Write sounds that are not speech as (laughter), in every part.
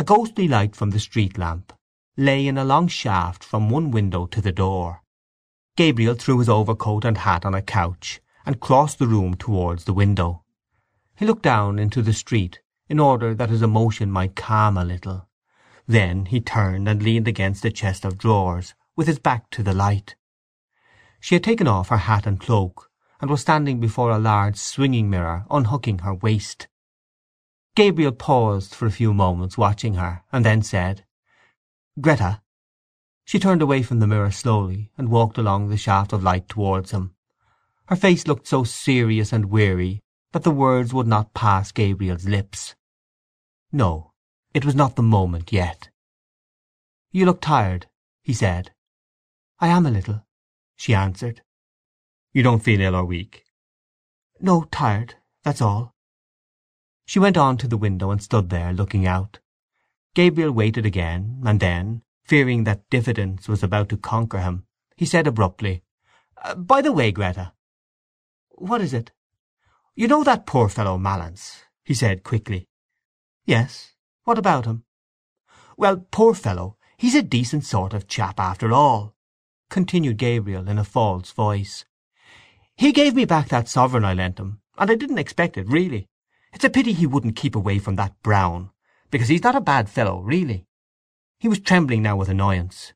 A ghostly light from the street lamp lay in a long shaft from one window to the door. Gabriel threw his overcoat and hat on a couch, and crossed the room towards the window. He looked down into the street in order that his emotion might calm a little. Then he turned and leaned against a chest of drawers, with his back to the light. She had taken off her hat and cloak, and was standing before a large swinging mirror, unhooking her waist. Gabriel paused for a few moments watching her, and then said, "Greta." She turned away from the mirror slowly, and walked along the shaft of light towards him. Her face looked so serious and weary that the words would not pass Gabriel's lips. No, it was not the moment yet. "You look tired," he said. "I am a little," she answered. "You don't feel ill or weak?" "No, tired, that's all." She went on to the window and stood there, looking out. Gabriel waited again, and then, fearing that diffidence was about to conquer him, he said abruptly, uh, "By the way, Greta—" "What is it?" "You know that poor fellow Malins?" he said quickly. "Yes. What about him?" "Well, poor fellow, he's a decent sort of chap after all," continued Gabriel in a false voice. "He gave me back that sovereign I lent him, and I didn't expect it, really. It's a pity he wouldn't keep away from that Browne, because he's not a bad fellow, really." He was trembling now with annoyance.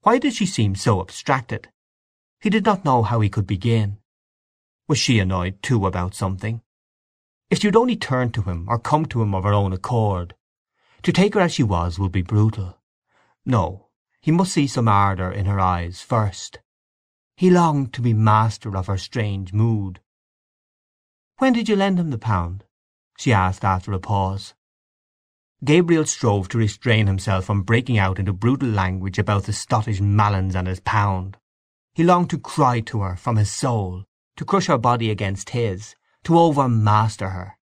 Why did she seem so abstracted? He did not know how he could begin. Was she annoyed, too, about something? If she would only turn to him, or come to him of her own accord. To take her as she was would be brutal. No, he must see some ardour in her eyes first. He longed to be master of her strange mood. "When did you lend him the pound?" She asked after a pause. Gabriel strove to restrain himself from breaking out into brutal language about the Scottish Malins and his pound. He longed to cry to her from his soul, to crush her body against his, to overmaster her.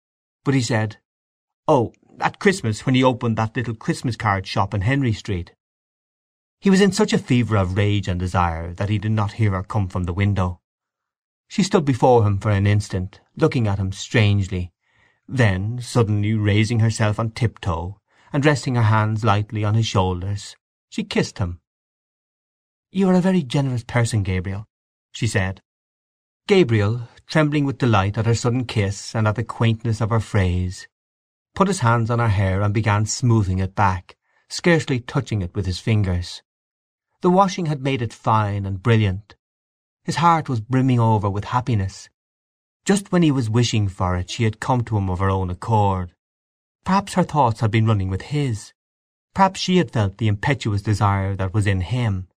But he said, "Oh, at Christmas, when he opened that little Christmas card shop in Henry Street." He was in such a fever of rage and desire that he did not hear her come from the window. She stood before him for an instant, looking at him strangely. Then, suddenly raising herself on tiptoe, and resting her hands lightly on his shoulders, she kissed him. "You are a very generous person, Gabriel," she said. Gabriel, trembling with delight at her sudden kiss and at the quaintness of her phrase, put his hands on her hair and began smoothing it back, scarcely touching it with his fingers. The washing had made it fine and brilliant. His heart was brimming over with happiness. Just when he was wishing for it she had come to him of her own accord. Perhaps her thoughts had been running with his. Perhaps she had felt the impetuous desire that was in him,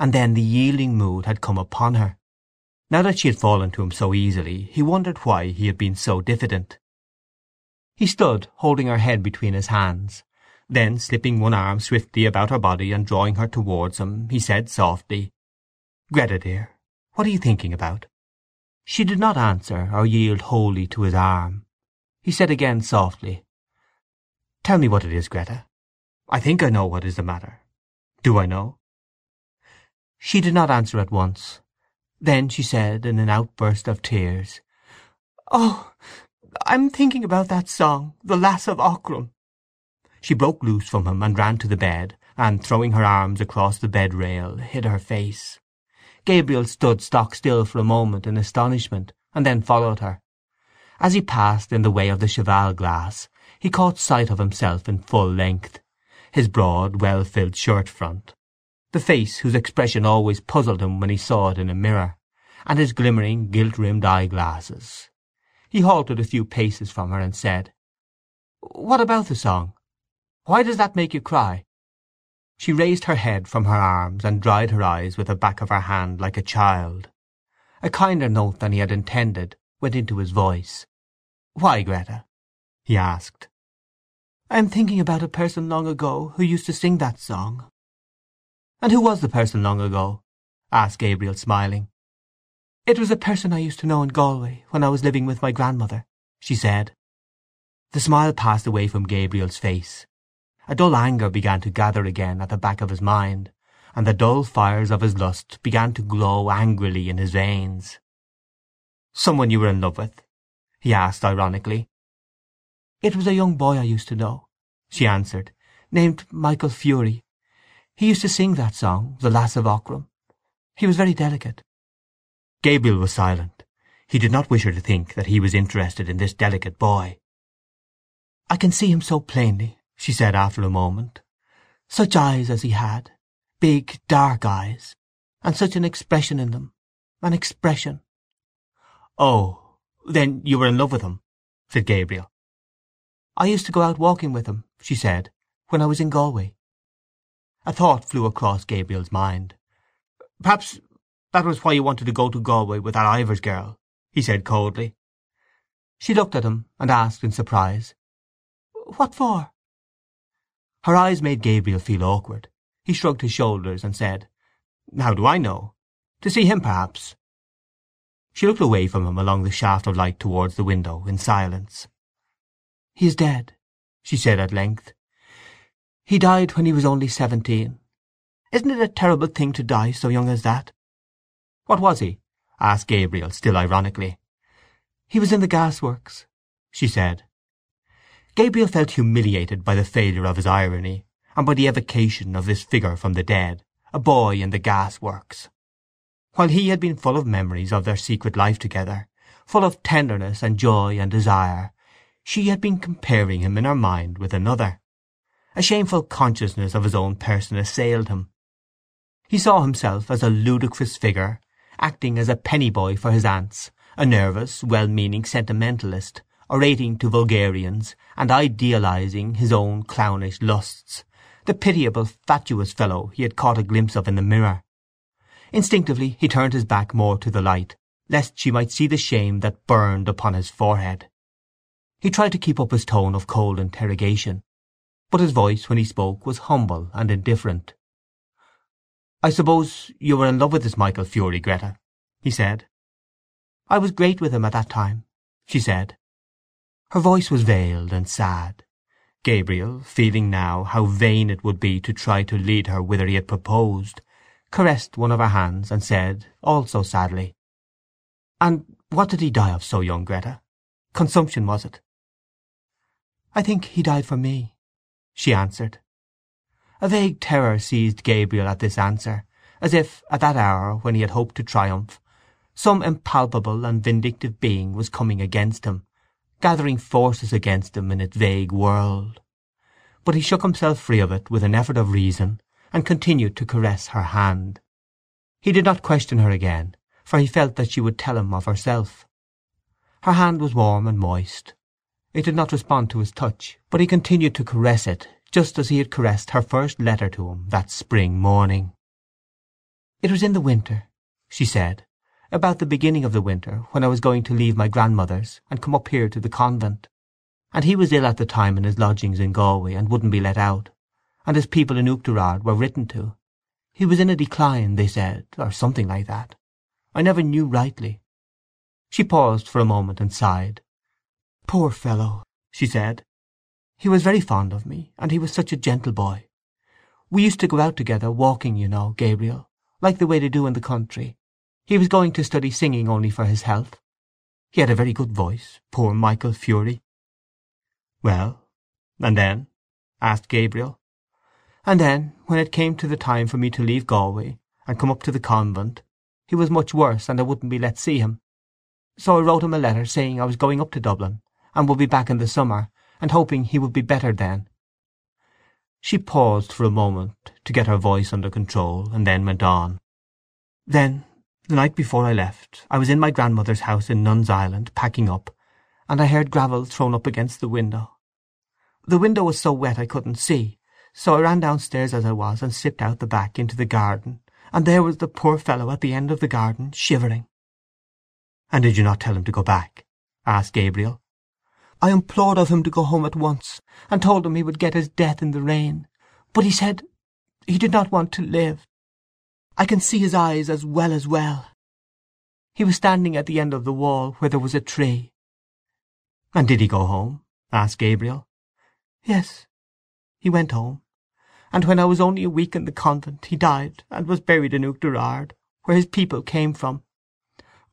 and then the yielding mood had come upon her. Now that she had fallen to him so easily he wondered why he had been so diffident. He stood holding her head between his hands. Then, slipping one arm swiftly about her body and drawing her towards him, he said softly, "Greta, dear, what are you thinking about?" She did not answer or yield wholly to his arm. He said again softly, "Tell me what it is, Greta. I think I know what is the matter. Do I know?" She did not answer at once. Then she said in an outburst of tears, "Oh, I'm thinking about that song, The Lass of Aughrim." She broke loose from him and ran to the bed, and, throwing her arms across the bed rail, hid her face. Gabriel stood stock still for a moment in astonishment, and then followed her. As he passed in the way of the cheval glass he caught sight of himself in full length, his broad well-filled shirt-front, the face whose expression always puzzled him when he saw it in a mirror, and his glimmering gilt-rimmed eye-glasses. He halted a few paces from her and said, "What about the song? Why does that make you cry?" She raised her head from her arms and dried her eyes with the back of her hand like a child. A kinder note than he had intended went into his voice. "Why, Greta?" he asked. "I am thinking about a person long ago who used to sing that song." "And who was the person long ago?" asked Gabriel, smiling. "It was a person I used to know in Galway when I was living with my grandmother," she said. The smile passed away from Gabriel's face. A dull anger began to gather again at the back of his mind, and the dull fires of his lust began to glow angrily in his veins. "Some one you were in love with?" he asked ironically. "It was a young boy I used to know," she answered, named Michael Furey. He used to sing that song, The Lass of Aughrim. He was very delicate. Gabriel was silent. He did not wish her to think that he was interested in this delicate boy. I can see him so plainly, she said after a moment. Such eyes as he had, big dark eyes, and such an expression in them, an expression. Oh, then you were in love with him, said Gabriel. I used to go out walking with him, she said, when I was in Galway. A thought flew across Gabriel's mind. Perhaps that was why you wanted to go to Galway with that Ivors girl, he said coldly. She looked at him and asked in surprise, What for? Her eyes made Gabriel feel awkward. He shrugged his shoulders and said, How do I know? To see him, perhaps. She looked away from him along the shaft of light towards the window in silence. He is dead, she said at length. He died when he was only seventeen. Isn't it a terrible thing to die so young as that? What was he? asked Gabriel, still ironically. He was in the gasworks, she said. Gabriel felt humiliated by the failure of his irony, and by the evocation of this figure from the dead, a boy in the gasworks. While he had been full of memories of their secret life together, full of tenderness and joy and desire, she had been comparing him in her mind with another. A shameful consciousness of his own person assailed him. He saw himself as a ludicrous figure, acting as a penny boy for his aunts, a nervous, well-meaning sentimentalist, orating to vulgarians, and idealizing his own clownish lusts, the pitiable, fatuous fellow he had caught a glimpse of in the mirror. Instinctively he turned his back more to the light, lest she might see the shame that burned upon his forehead. He tried to keep up his tone of cold interrogation, but his voice when he spoke was humble and indifferent. "I suppose you were in love with this Michael Furey, Greta?" he said. "I was great with him at that time," she said. Her voice was veiled and sad. Gabriel, feeling now how vain it would be to try to lead her whither he had proposed, caressed one of her hands and said, also sadly, "And what did he die of so young, Greta? Consumption, was it?" "I think he died for me she answered. A vague terror seized Gabriel at this answer, as if, at that hour when he had hoped to triumph, some impalpable and vindictive being was coming against him, gathering forces against him in its vague world. But he shook himself free of it with an effort of reason, and continued to caress her hand. He did not question her again, for he felt that she would tell him of herself. Her hand was warm and moist, it did not respond to his touch, but he continued to caress it, just as he had caressed her first letter to him that spring morning. "It was in the winter," she said, "about the beginning of the winter, when I was going to leave my grandmother's and come up here to the convent. And he was ill at the time in his lodgings in Galway, and wouldn't be let out, and his people in Oughterard were written to. He was in a decline, they said, or something like that. I never knew rightly." She paused for a moment and sighed. "Poor fellow!" she said. "He was very fond of me, and he was such a gentle boy. We used to go out together, walking, you know, Gabriel, like the way they do in the country. He was going to study singing only for his health. He had a very good voice, poor Michael Furey." "Well, and then?" asked Gabriel. "And then, when it came to the time for me to leave Galway, and come up to the convent, he was much worse, and I wouldn't be let see him. So I wrote him a letter saying I was going up to Dublin, and would be back in the summer, and hoping he would be better then." She paused for a moment to get her voice under control, and then went on. "Then, the night before I left, I was in my grandmother's house in Nuns Island, packing up, and I heard gravel thrown up against the window. The window was so wet I couldn't see, so I ran downstairs as I was, and slipped out the back into the garden, and there was the poor fellow at the end of the garden, shivering." "And did you not tell him to go back?" asked Gabriel. I implored of him to go home at once, and told him he would get his death in the rain. But he said he did not want to live. I can see his eyes as well as well. He was standing at the end of the wall where there was a tree. And did he go home? asked Gabriel. Yes, he went home. And when I was only a week in the convent he died, and was buried in Oughterard, where his people came from. (laughs)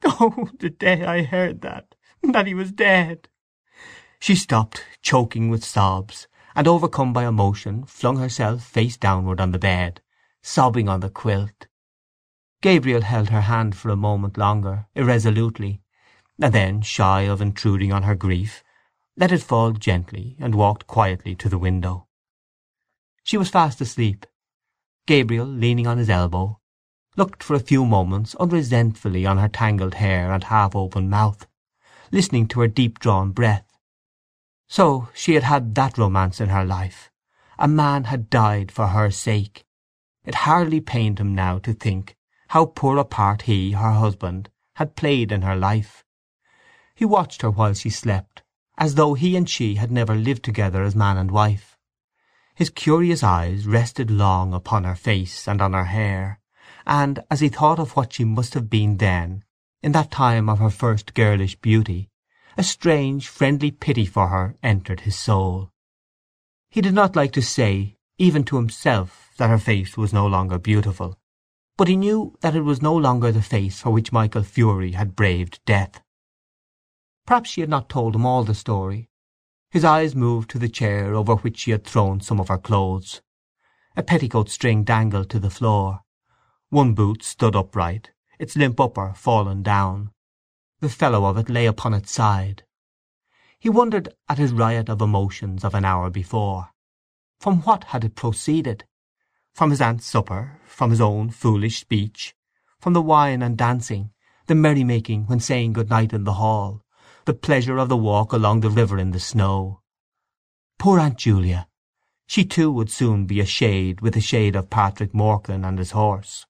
Oh, the day I heard that, that he was dead! She stopped, choking with sobs, and overcome by emotion flung herself face downward on the bed, sobbing on the quilt. Gabriel held her hand for a moment longer, irresolutely, and then, shy of intruding on her grief, let it fall gently and walked quietly to the window. She was fast asleep. Gabriel, leaning on his elbow, looked for a few moments unresentfully on her tangled hair and half-open mouth, listening to her deep-drawn breath. So she had had that romance in her life. A man had died for her sake. It hardly pained him now to think how poor a part he, her husband, had played in her life. He watched her while she slept, as though he and she had never lived together as man and wife. His curious eyes rested long upon her face and on her hair, and, as he thought of what she must have been then, in that time of her first girlish beauty, a strange, friendly pity for her entered his soul. He did not like to say, even to himself, that her face was no longer beautiful, but he knew that it was no longer the face for which Michael Furey had braved death. Perhaps she had not told him all the story. His eyes moved to the chair over which she had thrown some of her clothes. A petticoat string dangled to the floor. One boot stood upright, its limp upper fallen down. The fellow of it lay upon its side. He wondered at his riot of emotions of an hour before. From what had it proceeded? From his aunt's supper, from his own foolish speech, from the wine and dancing, the merrymaking when saying good night in the hall, the pleasure of the walk along the river in the snow. Poor Aunt Julia! She too would soon be a shade with the shade of Patrick Morkan and his horse.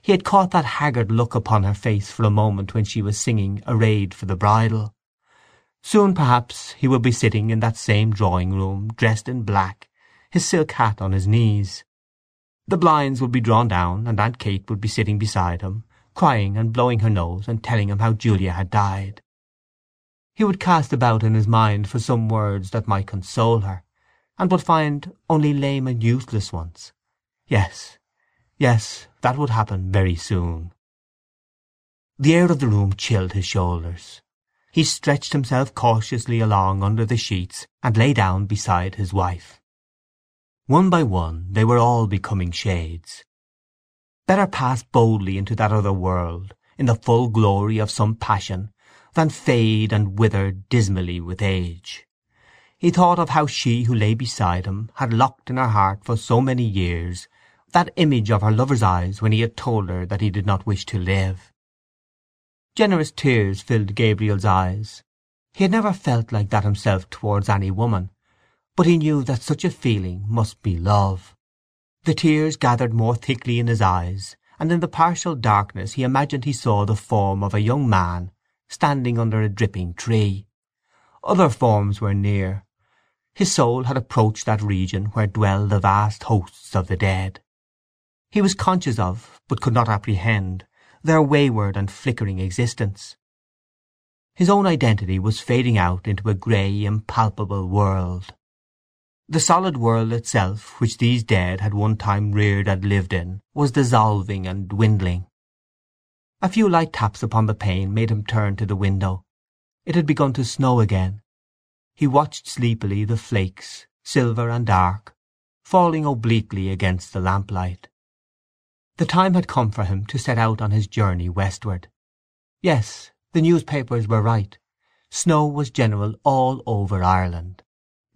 He had caught that haggard look upon her face for a moment when she was singing Arrayed for the Bridal. Soon, perhaps, he would be sitting in that same drawing-room, dressed in black, his silk hat on his knees. The blinds would be drawn down, and Aunt Kate would be sitting beside him, crying and blowing her nose and telling him how Julia had died. He would cast about in his mind for some words that might console her, and would find only lame and useless ones. Yes, yes, that would happen very soon. The air of the room chilled his shoulders. He stretched himself cautiously along under the sheets and lay down beside his wife. One by one they were all becoming shades. Better pass boldly into that other world, in the full glory of some passion, than fade and wither dismally with age. He thought of how she who lay beside him had locked in her heart for so many years that image of her lover's eyes when he had told her that he did not wish to live. Generous tears filled Gabriel's eyes. He had never felt like that himself towards any woman, but he knew that such a feeling must be love. The tears gathered more thickly in his eyes, and in the partial darkness he imagined he saw the form of a young man standing under a dripping tree. Other forms were near. His soul had approached that region where dwell the vast hosts of the dead. He was conscious of, but could not apprehend, their wayward and flickering existence. His own identity was fading out into a grey, impalpable world. The solid world itself, which these dead had one time reared and lived in, was dissolving and dwindling. A few light taps upon the pane made him turn to the window. It had begun to snow again. He watched sleepily the flakes, silver and dark, falling obliquely against the lamplight. The time had come for him to set out on his journey westward. Yes, the newspapers were right. Snow was general all over Ireland.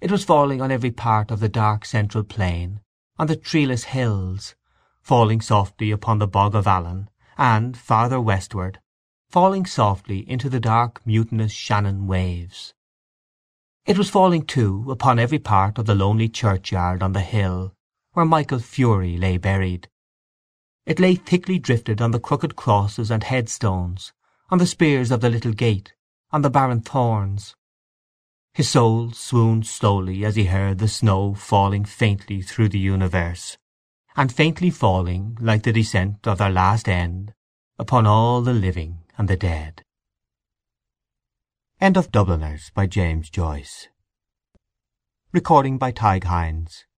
It was falling on every part of the dark central plain, on the treeless hills, falling softly upon the bog of Allen, and, farther westward, falling softly into the dark mutinous Shannon waves. It was falling, too, upon every part of the lonely churchyard on the hill where Michael Furey lay buried. It lay thickly drifted on the crooked crosses and headstones, on the spears of the little gate, on the barren thorns. His soul swooned slowly as he heard the snow falling faintly through the universe, and faintly falling, like the descent of their last end, upon all the living and the dead. End of Dubliners by James Joyce Recording by Tig Hines